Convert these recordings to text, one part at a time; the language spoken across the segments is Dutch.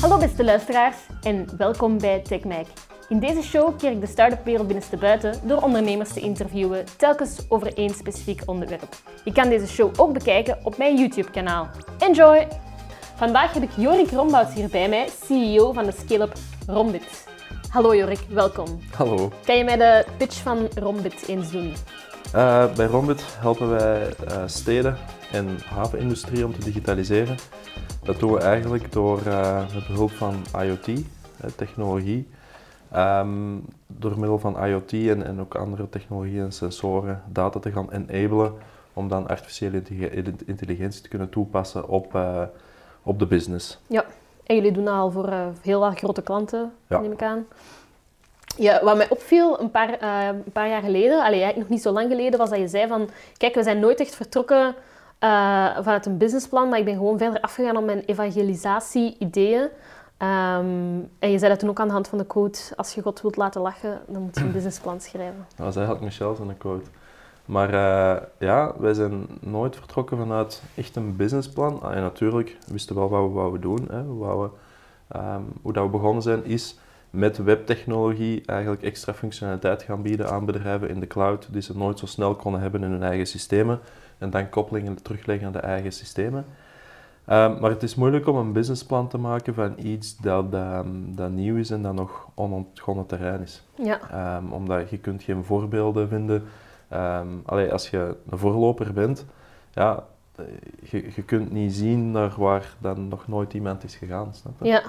Hallo beste luisteraars en welkom bij TechMac. In deze show keer ik de start-up wereld binnenstebuiten door ondernemers te interviewen, telkens over één specifiek onderwerp. Je kan deze show ook bekijken op mijn YouTube kanaal. Enjoy! Vandaag heb ik Jorik Rombouts hier bij mij, CEO van de scale-up Rombit. Hallo Jorik, welkom. Hallo. Kan je mij de pitch van Rombit eens doen? Uh, bij Rombit helpen wij uh, steden en havenindustrie om te digitaliseren. Dat doen we eigenlijk door uh, met behulp van IoT, technologie, um, door middel van IoT en, en ook andere technologieën en sensoren data te gaan enablen om dan artificiële intelligentie te kunnen toepassen op, op de business. Ja, en jullie doen dat al voor heel erg grote klanten, ja. neem ik aan. Ja, wat mij opviel een paar, uh, een paar jaar geleden, allee, eigenlijk nog niet zo lang geleden, was dat je zei van, kijk, we zijn nooit echt vertrokken uh, vanuit een businessplan, maar ik ben gewoon verder afgegaan op mijn evangelisatie-ideeën. Um, en je zei dat toen ook aan de hand van de code, als je God wilt laten lachen, dan moet je een businessplan schrijven. Dat was eigenlijk Michel zijn quote. Maar uh, ja, wij zijn nooit vertrokken vanuit echt een businessplan. En natuurlijk, we wisten wel wat we wouden doen. Hè. We wouden, um, hoe dat we begonnen zijn, is met webtechnologie eigenlijk extra functionaliteit gaan bieden aan bedrijven in de cloud die ze nooit zo snel konden hebben in hun eigen systemen en dan koppelingen terugleggen aan de eigen systemen. Um, maar het is moeilijk om een businessplan te maken van iets dat, um, dat nieuw is en dat nog onontgonnen terrein is. Ja. Um, omdat je kunt geen voorbeelden vinden. Allee, als je een voorloper bent, ja, je, je kunt niet zien naar waar dan nog nooit iemand is gegaan. Snap je? Ja.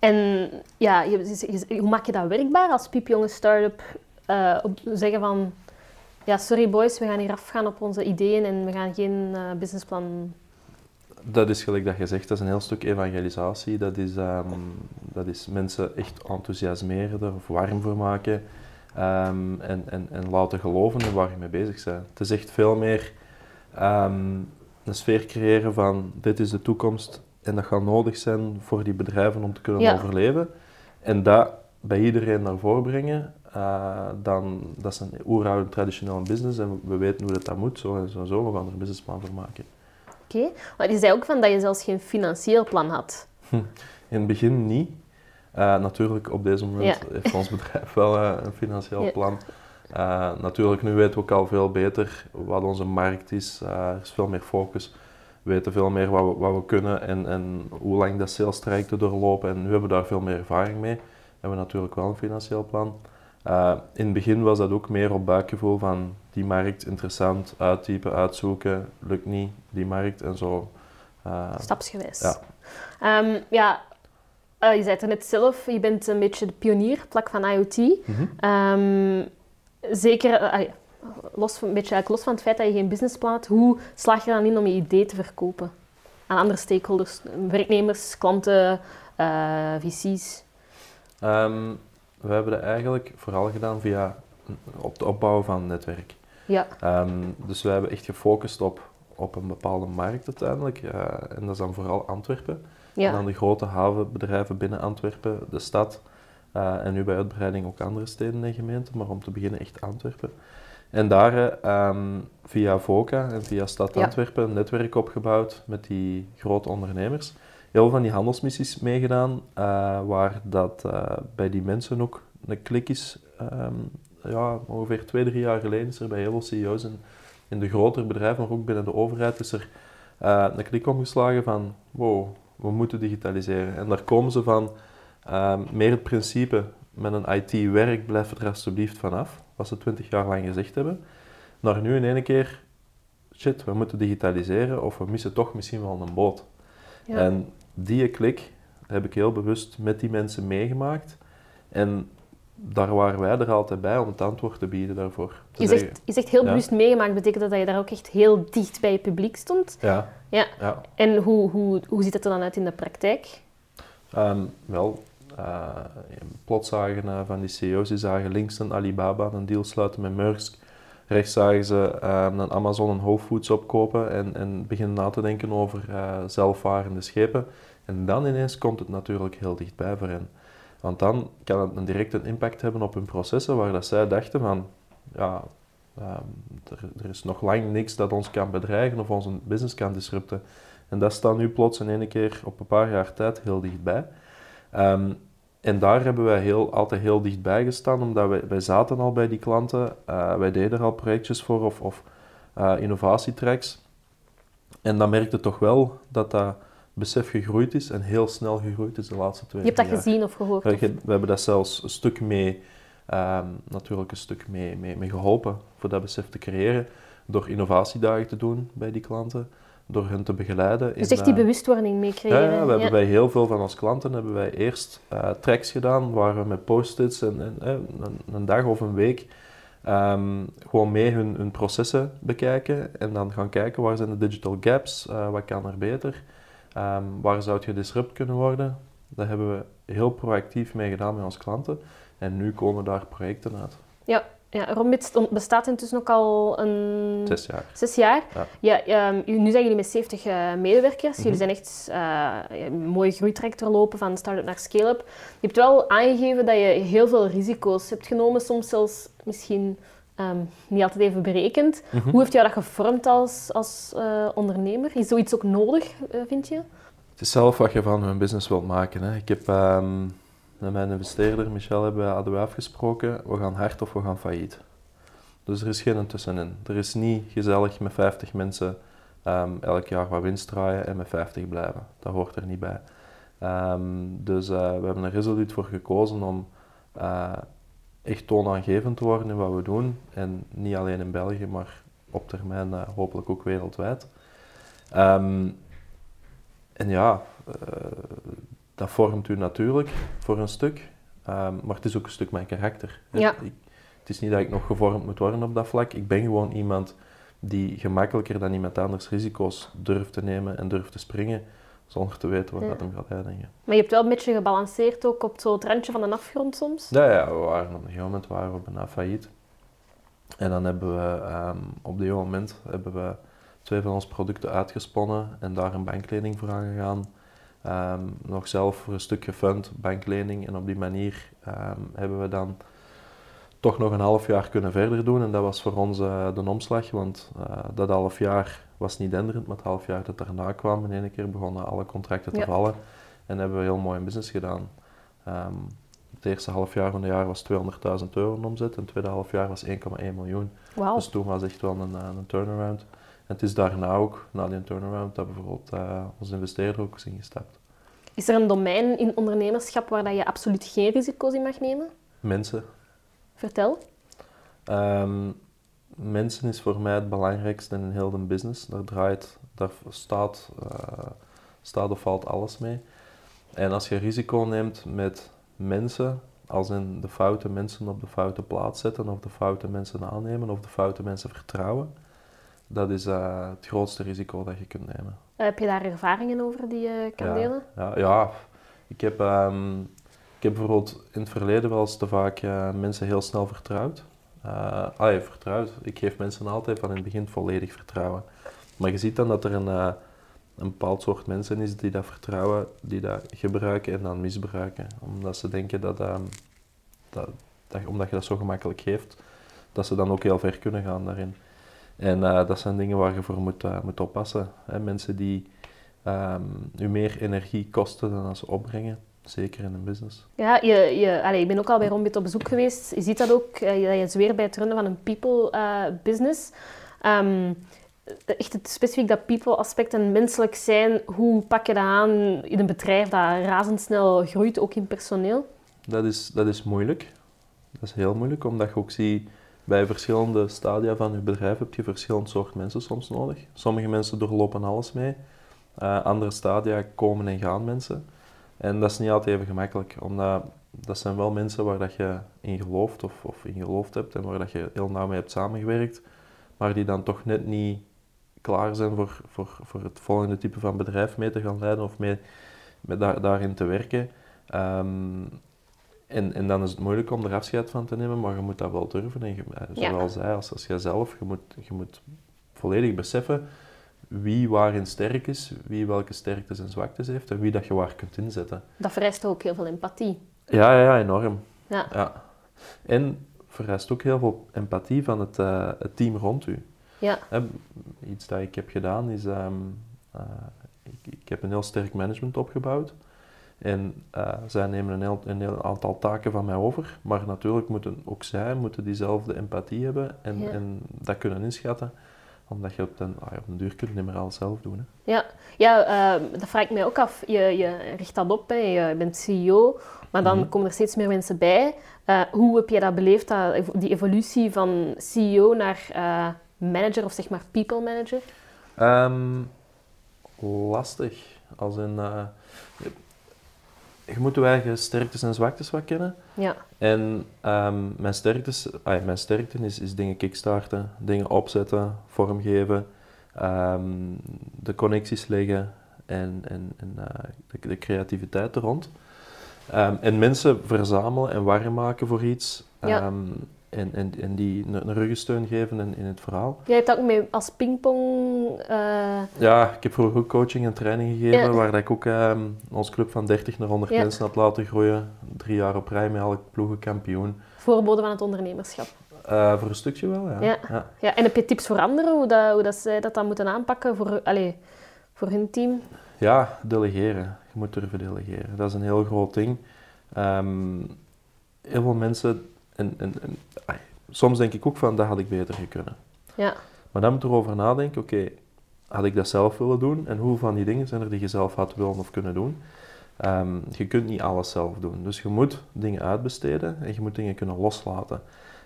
En ja, hoe maak je dat werkbaar als piepjonge start-up? Uh, zeggen van, ja, sorry boys, we gaan hier afgaan op onze ideeën en we gaan geen uh, businessplan... Dat is gelijk dat je zegt, dat is een heel stuk evangelisatie. Dat is, um, dat is mensen echt enthousiasmeren, er of warm voor maken um, en, en, en laten geloven in waar je mee bezig bent. Het is echt veel meer um, een sfeer creëren van dit is de toekomst, en dat gaat nodig zijn voor die bedrijven om te kunnen overleven. En dat bij iedereen naar voren brengen, uh, dan, dat is een oeroude traditionele business en we weten hoe dat, dat moet, zo en zo, zo we gaan er een businessplan voor maken. Oké, maar je zei ook van dat je zelfs geen financieel plan had. Hm. In het begin niet. Uh, natuurlijk, op deze moment heeft ons bedrijf wel uh, een financieel ja. plan. natuurlijk, nu weten we ook al veel beter wat onze markt is. er is veel meer focus weten veel meer wat we, wat we kunnen en, en hoe lang dat sales trajecten doorlopen. En nu hebben we daar veel meer ervaring mee. We hebben natuurlijk wel een financieel plan. Uh, in het begin was dat ook meer op buikgevoel van die markt interessant, uittypen, uitzoeken, lukt niet, die markt en zo. Uh, Stapsgewijs. Ja. Um, ja, uh, je zei het er net zelf, je bent een beetje de pionier, plak van IoT. Mm -hmm. um, zeker, los van, een beetje los van het feit dat je geen businessplan hebt, hoe slaag je dan in om je idee te verkopen aan andere stakeholders, werknemers, klanten, uh, VC's? Um, we hebben dat eigenlijk vooral gedaan via op de opbouw van netwerk. Ja. Um, dus we hebben echt gefocust op, op een bepaalde markt uiteindelijk. Uh, en dat is dan vooral Antwerpen. Ja. En dan de grote havenbedrijven binnen Antwerpen, de stad. Uh, en nu bij uitbreiding ook andere steden en gemeenten, maar om te beginnen echt Antwerpen. En daar um, via VOCA en via Stad Antwerpen een netwerk opgebouwd met die grote ondernemers. Heel veel van die handelsmissies meegedaan, uh, waar dat uh, bij die mensen ook een klik is. Um, ja, ongeveer twee, drie jaar geleden is er bij heel veel CEO's in, in de grotere bedrijven, maar ook binnen de overheid, is er uh, een klik omgeslagen van wow, we moeten digitaliseren. En daar komen ze van um, meer het principe met een IT-werk blijf er alsjeblieft vanaf wat ze twintig jaar lang gezegd hebben, naar nu in één keer, shit, we moeten digitaliseren of we missen toch misschien wel een boot. Ja. En die klik heb ik heel bewust met die mensen meegemaakt. En daar waren wij er altijd bij om het antwoord te bieden daarvoor. Te je, zegt, je zegt heel bewust meegemaakt, betekent dat dat je daar ook echt heel dicht bij je publiek stond? Ja. ja. ja. En hoe, hoe, hoe ziet het er dan uit in de praktijk? Um, wel, uh, plots zagen uh, van die CEO's, die zagen links een Alibaba een deal sluiten met Maersk. Rechts zagen ze um, een Amazon een Whole Foods opkopen en, en beginnen na te denken over zelfvarende schepen. En dan ineens komt het natuurlijk heel dichtbij voor hen. Want dan kan het een direct een impact hebben op hun processen, waar dat zij dachten van, ja, um, er, er, is nog lang niks dat ons kan bedreigen of onze business kan disrupten. En dat staat nu plots in één keer op een paar jaar tijd heel dichtbij. Um, en daar hebben wij heel, altijd heel dichtbij gestaan, omdat wij, wij zaten al bij die klanten. Uh, wij deden er al projectjes voor of, of uh, innovatietracks. En dan merkte toch wel dat dat besef gegroeid is en heel snel gegroeid is de laatste twee jaar. Je hebt dat gezien of gehoord? We, we, hebben dat zelfs een stuk mee, um, natuurlijk een stuk mee, mee, mee geholpen voor dat besef te creëren. Door innovatiedagen te doen bij die klanten door hen te begeleiden. Dus echt die bewustwording mee creëren. Ja, we hebben bij heel veel van onze klanten hebben wij eerst uh, tracks gedaan, waar we met post-its en, en uh, een, dag of een week um, gewoon mee hun, hun, processen bekijken en dan gaan kijken waar zijn de digital gaps, uh, wat kan er beter, um, waar zou je disrupt kunnen worden. Daar hebben we heel proactief mee gedaan met onze klanten en nu komen daar projecten uit. Ja, ja, Rombit bestaat intussen ook al een... Zes jaar. Zes jaar. Ja. ja nu zijn jullie met 70 uh, medewerkers. Jullie mhm. zijn echt uh, een mooie groeitraject lopen van start-up naar scale-up. Je hebt wel aangegeven dat je heel veel risico's hebt genomen, soms zelfs misschien um, niet altijd even berekend. Mhm. Hoe heeft jou dat gevormd als, als uh, ondernemer? Is zoiets ook nodig, vind je? Het is zelf wat je van een business wilt maken. Hè. Ik heb... Um met mijn investeerder Michel hebben hadden we afgesproken, we gaan hard of we gaan failliet. Dus er is geen tussenin. Er is niet gezellig met 50 mensen um, elk jaar wat winst draaien en met 50 blijven. Dat hoort er niet bij. Um, dus uh, we hebben er resoluut voor gekozen om uh, echt toonaangevend te worden in wat we doen. En niet alleen in België, maar op termijn uh, hopelijk ook wereldwijd. Um, en ja, dat vormt u natuurlijk voor een stuk, ehm, maar het is ook een stuk mijn karakter. Ja. Ik, het is niet dat ik nog gevormd moet worden op dat vlak. Ik ben gewoon iemand die gemakkelijker dan iemand anders risico's durft te nemen en durft te springen, zonder te weten wat dat hem gaat eindigen. Maar je hebt wel een beetje gebalanceerd ook op zo'n randje van de afgrond soms? Ja, ja we waren op een gegeven moment waren we bijna failliet. En dan hebben we um, op dit moment hebben we twee van onze producten uitgesponnen en daar een banklening voor aangegaan. Um, nog zelf voor een stuk gefund, banklening. En op die manier um, hebben we dan toch nog een half jaar kunnen verder doen. En dat was voor ons uh, de omslag, want uh, dat half jaar was niet denderend, maar het half jaar dat daarna kwam, in één keer begonnen alle contracten te ja. vallen. En hebben we heel mooi in business gedaan. Um, het eerste half jaar van het jaar was 200.000 euro in omzet en het tweede half jaar was 1,1 miljoen. Wow. Dus toen was echt wel een, eh, een turnaround. En het is daarna ook, na die turnaround, dat bijvoorbeeld uh, onze investeerder ook is ingestapt. Is er een domein in ondernemerschap waar dat je absoluut geen risico's in mag nemen? Mensen. Vertel. Um, mensen is voor mij het belangrijkste in heel de business. Daar draait, daar staat, uh, staat of valt alles mee. En als je risico neemt met mensen, als in de foute mensen op de foute plaats zetten, of de foute mensen aannemen, of de foute mensen vertrouwen, dat is uh, het grootste risico dat je kunt nemen. Heb je daar ervaringen over die je kan delen? Ja, ja. Ik, heb, um, ik heb bijvoorbeeld in het verleden wel eens te vaak uh, mensen heel snel vertrouwd. Uh, ah, vertrouwd. Ik geef mensen altijd van in het begin volledig vertrouwen. Maar je ziet dan dat er een, een bepaald soort mensen is die dat vertrouwen, die dat gebruiken en dan misbruiken. Omdat ze denken dat, um, dat, dat omdat je dat zo gemakkelijk geeft, dat ze dan ook heel ver kunnen gaan daarin. En uh, dat zijn dingen waar je voor moet, uh, moet oppassen. Hè. Mensen die um, u meer energie kosten dan als ze opbrengen, zeker in een business. Ja, je, je, allez, ik ben ook al bij Rombit op bezoek geweest. Je ziet dat ook, uh, dat je zweer bij het runnen van een people business. Um, echt het specifiek dat people aspect en menselijk zijn, hoe pak je dat aan in een bedrijf dat razendsnel groeit, ook in personeel? Dat is, dat is moeilijk. Dat is heel moeilijk, omdat je ook ziet bij verschillende stadia van je bedrijf heb je verschillend soort mensen soms nodig. Sommige mensen doorlopen alles mee. Uh, andere stadia komen en gaan mensen. En dat is niet altijd even gemakkelijk, omdat dat zijn wel mensen waar dat je in gelooft of, of in geloofd hebt en waar dat je heel nauw mee hebt samengewerkt, maar die dan toch net niet klaar zijn voor, voor, voor het volgende type van bedrijf mee te gaan leiden of mee, met daar, daarin te werken. Um, en, en dan is het moeilijk om er afscheid van te nemen, maar je moet dat wel durven. En je, eh, zowel ja. zij als, als jijzelf, je moet, je moet volledig beseffen wie waarin sterk is, wie welke sterktes en zwaktes heeft en wie dat je waar kunt inzetten. Dat vereist ook heel veel empathie. Ja, ja, ja enorm. Ja. ja. En vereist ook heel veel empathie van het, uh, het team rond u. Ja. iets dat ik heb gedaan is, um, uh, ik, ik, heb een heel sterk management opgebouwd. En uh, zij nemen een heel, een heel, aantal taken van mij over. Maar natuurlijk moeten ook zij moeten diezelfde empathie hebben en, en dat kunnen inschatten omdat je op den, ah, op den duur kunt niet meer alles zelf doen. Hè. Ja, ja uh, dat vraag ik mij ook af. Je, je richt dat op, hè. je bent CEO, maar dan mhm. komen er steeds meer mensen bij. Uh, hoe heb je dat beleefd, dat, die evolutie van CEO naar uh, manager of zeg maar people manager? Um, lastig. Als uh, je moet je eigen sterktes en zwaktes wat kennen. Ja. En um, mijn, sterktes, ay, mijn sterkte is, is dingen kickstarten, dingen opzetten, vormgeven, um, de connecties leggen en, en, en uh, de, de, creativiteit er rond. Um, en mensen verzamelen en warm maken voor iets. Ja en, en, en die een, ruggensteun geven in, in het verhaal. Jij hebt ook mee als pingpong... Uh... Ja, ik heb vroeger ook coaching en training gegeven, waar ik ook uh, ons club van 30 naar 100 mensen had laten groeien. Drie jaar op rij met elk ploegen kampioen. Voorboden van het ondernemerschap. Uh, voor een stukje wel, ja. Ja. ja. ja. En heb je tips voor anderen, hoe, dat, hoe dat zij dat dan moeten aanpakken voor, allez, voor hun team? Ja, delegeren. Je moet durven delegeren. Dat is een heel groot ding. Um, heel veel mensen en, en, en soms denk ik ook van, dat had ik beter kunnen. Ja. Maar dan moet je erover nadenken, oké, had ik dat zelf willen doen? En hoe van die dingen zijn er die je zelf had willen of kunnen doen? Ehm, je kunt niet alles zelf doen. Dus je moet dingen uitbesteden en je moet dingen kunnen loslaten.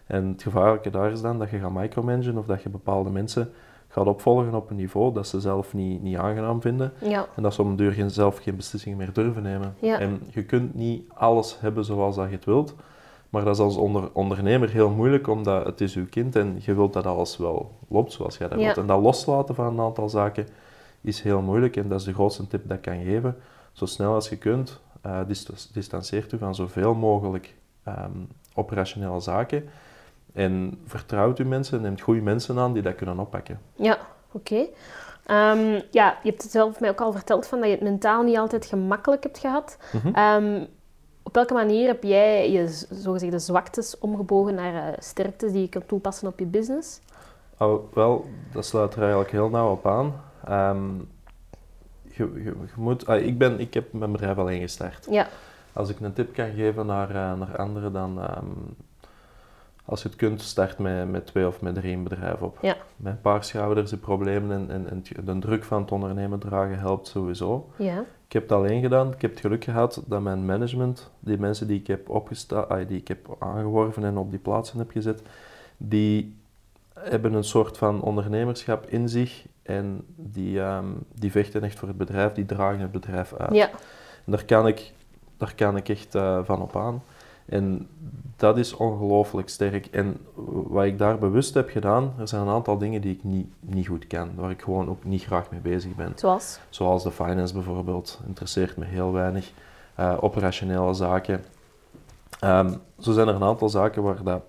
En het gevaarlijke daar is dan dat je gaat micromanagen of dat je bepaalde mensen gaat opvolgen op een niveau dat ze zelf niet, niet aangenaam vinden. Ja. En dat ze om een duur zelf geen beslissingen meer durven nemen. Ja. En je kunt niet alles hebben zoals dat je het wilt. Maar dat is als onder, ondernemer heel moeilijk, omdat het is uw kind en je wilt dat alles wel loopt zoals jij dat wilt. En dat loslaten van een aantal zaken is heel moeilijk en dat is de grootste tip dat ik kan geven. Zo snel als je kunt, uh, distanceert u van zoveel mogelijk um, operationele zaken. En vertrouwt u mensen, neemt goede mensen aan die dat kunnen oppakken. Ja, oké. Ehm, ja, je hebt het zelf mij ook al verteld van dat je het mentaal niet altijd gemakkelijk hebt gehad. Mm op welke manier heb jij je zogezegde zwaktes omgebogen naar uh, sterktes die je kunt toepassen op je business? Oh, wel, dat sluit er eigenlijk heel nauw op aan. Um, je, je, je, moet, uh, ik, ben, ik heb mijn bedrijf al ingestart. Ja. Als ik een tip kan geven naar, uh, naar anderen, dan um, als je het kunt, start met, met twee of met drie een bedrijf op. Ja. Met een paar schouders, de problemen en, en, en de druk van het ondernemen dragen helpt sowieso. Ja. Ik heb het alleen gedaan. Ik heb het geluk gehad dat mijn management, die mensen die ik heb, opgesta die ik heb aangeworven en op die plaatsen heb gezet, die hebben een soort van ondernemerschap in zich en die, um, die vechten echt voor het bedrijf, die dragen het bedrijf uit. Ja. En daar kan ik, daar kan ik echt uh, van op aan. En dat is ongelooflijk sterk. En wat ik daar bewust heb gedaan, er zijn een aantal dingen die ik niet, niet goed kan, waar ik gewoon ook niet graag mee bezig ben. Zoals? Zoals de finance bijvoorbeeld, interesseert me heel weinig. Uh, operationele zaken. Um, zo zijn er een aantal zaken waar, dat,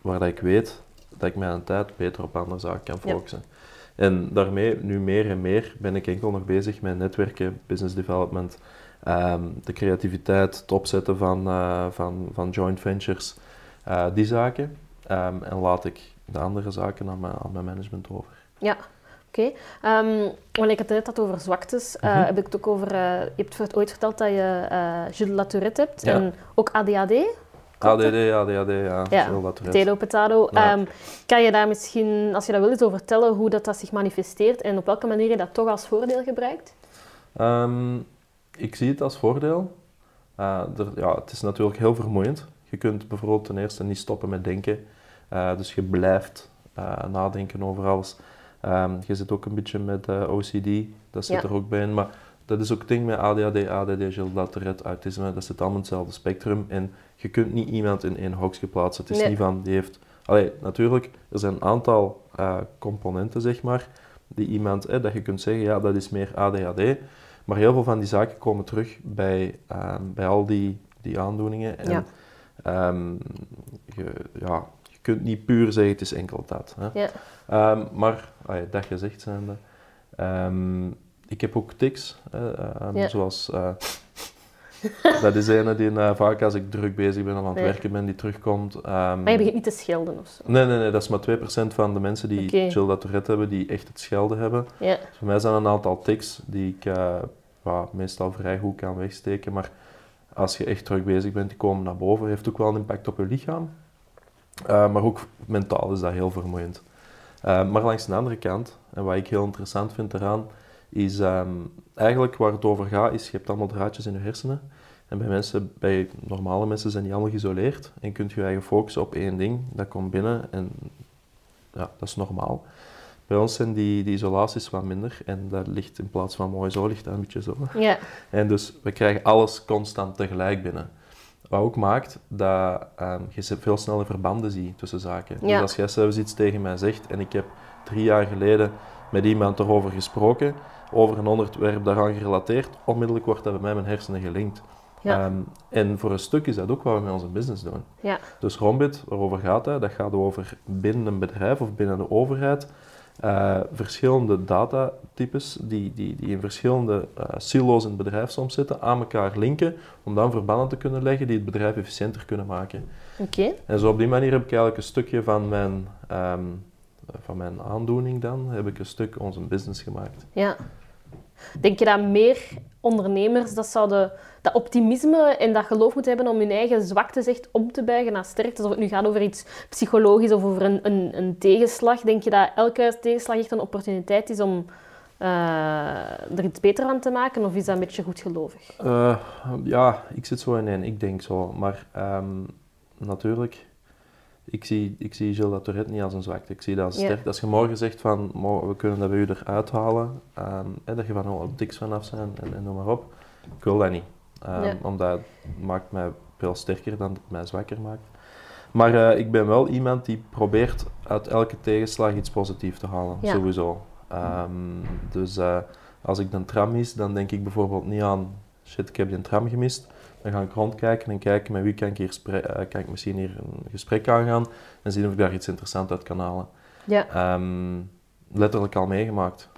waar dat ik weet dat ik mijn tijd beter op andere zaken kan focussen. En daarmee, nu meer en meer, ben ik enkel nog bezig met netwerken, business development, Ehm, de creativiteit, het opzetten van, uh, van, van joint ventures, uh, die zaken. Um, en laat ik de andere zaken aan mijn, aan mijn management over. Ja, oké. Okay. Um, ehm, wanneer ik het net had over zwaktes, uh, mm -hmm. heb ik het ook over... je hebt ooit verteld dat je Gilles Latourette hebt ja. en ook ADHD. ADD, ADHD, ja. ja potato, potato. Ja. kan je daar misschien, als je dat wil, eens over vertellen hoe dat, dat zich manifesteert en op welke manier je dat toch als voordeel gebruikt? Um, ik zie het als voordeel. Uh, er, ja, het is natuurlijk heel vermoeiend. Je kunt bijvoorbeeld ten eerste niet stoppen met denken. Uh, dus je blijft uh, nadenken over alles. Um, je zit ook een beetje met OCD, dat zit ja. er ook bij in. Maar dat is ook het ding met ADHD, ADD, Gilles autisme, dat zit allemaal in hetzelfde spectrum. En je kunt niet iemand in één hokje plaatsen. Het is nee. niet van, die heeft... Allee, natuurlijk, er zijn een aantal componenten, zeg maar, die iemand, eh, dat je kunt zeggen, ja, dat is meer ADHD. Maar heel veel van die zaken komen terug bij, um, bij al die, die aandoeningen. En, ja. Um, je, ja, je kunt niet puur zeggen het is enkel dat. Hè. Ja. Um, maar, ah ja, dat gezegd zijnde, ik heb ook tics, uh, ja. zoals... Dat is een die uh, vaak als ik druk bezig ben of aan het werken ben, die terugkomt. Um, maar je begint niet te schelden of zo? Nee, nee, nee. Dat is maar 2% van de mensen die okay. chill dat Tourette hebben, die echt het schelden hebben. Ja. Dus voor mij zijn er een aantal tics die ik uh, meestal vrij goed kan wegsteken. Maar als je echt druk bezig bent, die komen naar boven. Heeft ook wel een impact op je lichaam. Uh, maar ook mentaal is dat heel vermoeiend. Maar langs de andere kant, en wat ik heel interessant vind eraan, is um, eigenlijk waar het over gaat, is je hebt allemaal draadjes in je hersenen. En bij mensen, bij normale mensen zijn die allemaal geïsoleerd en kunt je eigen focussen op één ding, dat komt binnen en ja, dat is normaal. Bij ons zijn die, die isolaties wat minder en dat ligt in plaats van mooi zo, ligt dat een beetje zo. Ja. En dus we krijgen alles constant tegelijk binnen. Wat ook maakt dat um, je veel sneller verbanden ziet tussen zaken. Ja. Dus als jij zelfs iets tegen mij zegt en ik heb drie jaar geleden met iemand erover gesproken, over een onderwerp daaraan gerelateerd, onmiddellijk wordt dat bij mij mijn hersenen gelinkt. Ja. Um, en voor een stuk is dat ook wat we met onze business doen. Ja. Dus Rombit, waarover gaat dat? Dat gaat over binnen een bedrijf of binnen de overheid uh, verschillende datatypes die, die, die in verschillende uh, silo's in het bedrijf soms zitten, aan elkaar linken om dan verbanden te kunnen leggen die het bedrijf efficiënter kunnen maken. Oké. En zo op die manier heb ik eigenlijk een stukje van mijn, um, van mijn aandoening dan, heb ik een stuk onze business gemaakt. Ja. Denk je dat meer ondernemers dat zouden dat optimisme en dat geloof moeten hebben om hun eigen zwaktes echt om te buigen naar sterkte? Of het nu gaat over iets psychologisch of over een, een, een tegenslag. Denk je dat elke tegenslag echt een opportuniteit is om uh, er iets beter aan te maken? Of is dat een beetje goedgelovig? Uh, ja, ik zit zo in één. Ik denk zo. Maar um, natuurlijk ik zie, ik zie Gilles Tourette niet als een zwakte. Ik zie dat als sterk. Als je morgen zegt van we kunnen dat bij u eruit halen, um, hè, dat je van al tiks vanaf zijn en, en noem maar op. Ik wil dat niet. Um. Omdat het maakt mij veel sterker dan het mij zwakker maakt. Maar uh, ik ben wel iemand die probeert uit elke tegenslag iets positiefs te halen, Ja. sowieso. Um, dus uh, als ik de tram mis, dan denk ik bijvoorbeeld niet aan shit, ik heb die tram gemist. Dan ga ik rondkijken en kijken met wie kan ik, hier uh, kan ik misschien hier een gesprek aangaan en zien of ik daar iets interessants uit kan halen. Ja, Um, letterlijk al meegemaakt.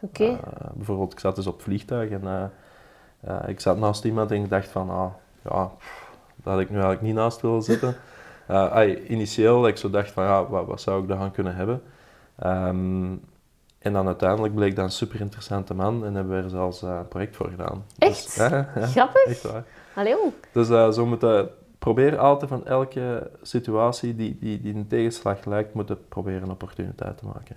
oké. Uh, bijvoorbeeld, ik zat dus op vliegtuig en uh, uh, ik zat naast iemand en ik dacht van, ah, ja, pff, daar had ik nu eigenlijk niet naast willen zitten. Ay, initieel, dat ik zo dacht van, ja, wat, wat zou ik daaraan kunnen hebben? Um, en dan uiteindelijk bleek dat een super interessante man en hebben we er zelfs een project voor gedaan. Echt? Dus, ja, ja, Grappig. Echt waar. Allee, jong. Dus uh, zo moeten probeer altijd van elke situatie die, die, die een tegenslag lijkt, moeten proberen een opportuniteit te maken.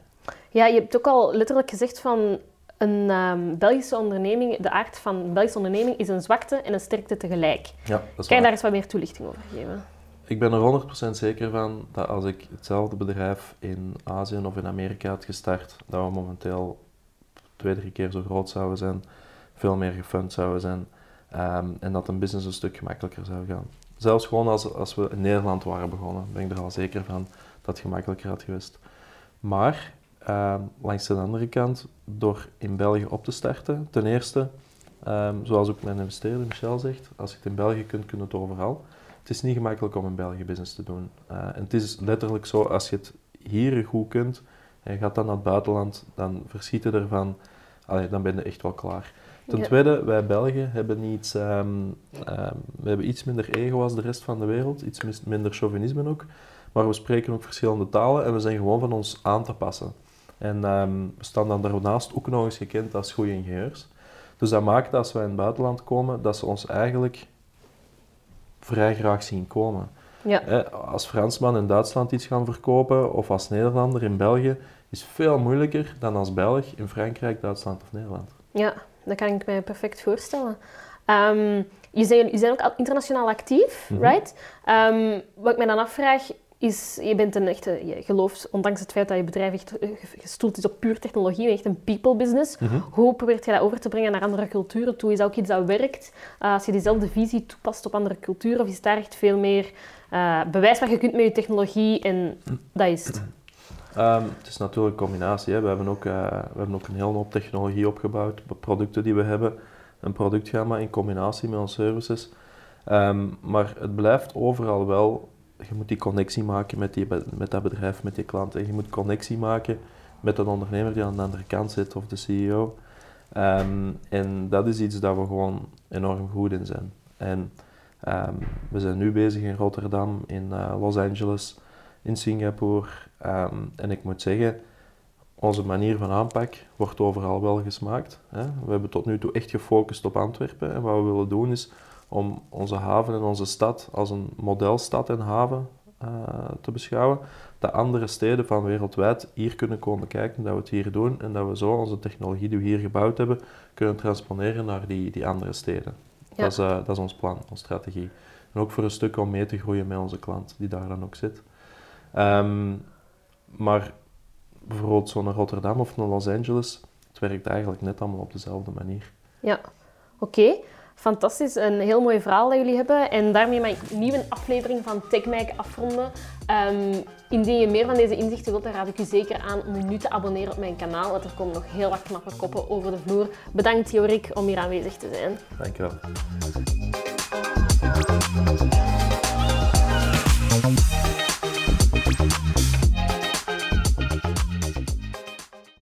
Ja, je hebt ook al letterlijk gezegd van een um, Belgische onderneming, de aard van een Belgische onderneming is een zwakte en een sterkte tegelijk. Ja, dat is Kan je daar eens wat meer toelichting over geven? Ik ben er 100% zeker van dat als ik hetzelfde bedrijf in Azië of in Amerika had gestart, dat we momenteel twee, drie keer zo groot zouden zijn, veel meer gefund zouden zijn um, en dat een business een stuk gemakkelijker zou gaan. Zelfs gewoon als, als we in Nederland waren begonnen, ben ik er al zeker van dat het gemakkelijker had geweest. Maar um, langs de andere kant, door in België op te starten, ten eerste, um, zoals ook mijn investeerder Michel zegt, als je het in België kunt, kun je het overal. Het is niet gemakkelijk om in België business te doen. Uh, en het is letterlijk zo, als je het hier goed kunt en je gaat dan naar het buitenland, dan verschiet je ervan, dan ben je echt wel klaar. Ten Ja. tweede, wij Belgen hebben iets, um, we hebben iets minder ego als de rest van de wereld, iets minder chauvinisme ook, maar we spreken ook verschillende talen en we zijn gewoon van ons aan te passen. En um, we staan dan daarnaast ook nog eens gekend als goede ingenieurs. Dus dat maakt dat als wij in het buitenland komen, dat ze ons eigenlijk vrij graag zien komen. Ja, Hè, als Fransman in Duitsland iets gaan verkopen of als Nederlander in België is veel moeilijker dan als Belg in Frankrijk, Duitsland of Nederland. ja dat kan ik me perfect voorstellen. Um, je, zijn, je zijn ook al internationaal actief, Mhm. right? Um, wat ik me dan afvraag is, je bent een echte, je gelooft, ondanks het feit dat je bedrijf echt eh, gestoeld is op puur technologie, echt een people business. Hoe probeert je dat over te brengen naar andere culturen toe? Is dat ook iets dat werkt? Uh, als je diezelfde visie toepast op andere culturen, of is daar echt veel meer uh, bewijs wat je kunt met je technologie en dat is het? Um, het is natuurlijk een combinatie. Hè. We, hebben ook, uh, we hebben ook een hele hoop technologie opgebouwd, producten die we hebben, een productgamma in combinatie met onze services. Um, maar het blijft overal wel, je moet die connectie maken met, die, met dat bedrijf, met die klant. En je moet connectie maken met een ondernemer die aan de andere kant zit of de CEO. Um, en dat is iets dat we gewoon enorm goed in zijn. En ehm, we zijn nu bezig in Rotterdam, in uh, Los Angeles, in Singapore. Ehm, en ik moet zeggen, onze manier van aanpak wordt overal wel gesmaakt. Hè. We hebben tot nu toe echt gefocust op Antwerpen. En wat we willen doen is om onze haven en onze stad als een modelstad en haven uh, te beschouwen. Dat andere steden van wereldwijd hier kunnen komen kijken, dat we het hier doen en dat we zo onze technologie die we hier gebouwd hebben, kunnen transponeren naar die, die andere steden. Dat, is, uh, dat is ons plan, onze strategie. En ook voor een stuk om mee te groeien met onze klant, die daar dan ook zit. Um, maar bijvoorbeeld zo naar Rotterdam of naar Los Angeles, het werkt eigenlijk net allemaal op dezelfde manier. Ja, oké. Fantastisch, een heel mooi verhaal dat jullie hebben. En daarmee mag ik een nieuwe aflevering van TechMike afronden. Um, indien je meer van deze inzichten wilt, dan raad ik u zeker aan om nu te abonneren op mijn kanaal. Want er komen nog heel wat knappe koppen over de vloer. Bedankt Jorik om hier aanwezig te zijn. Dankjewel.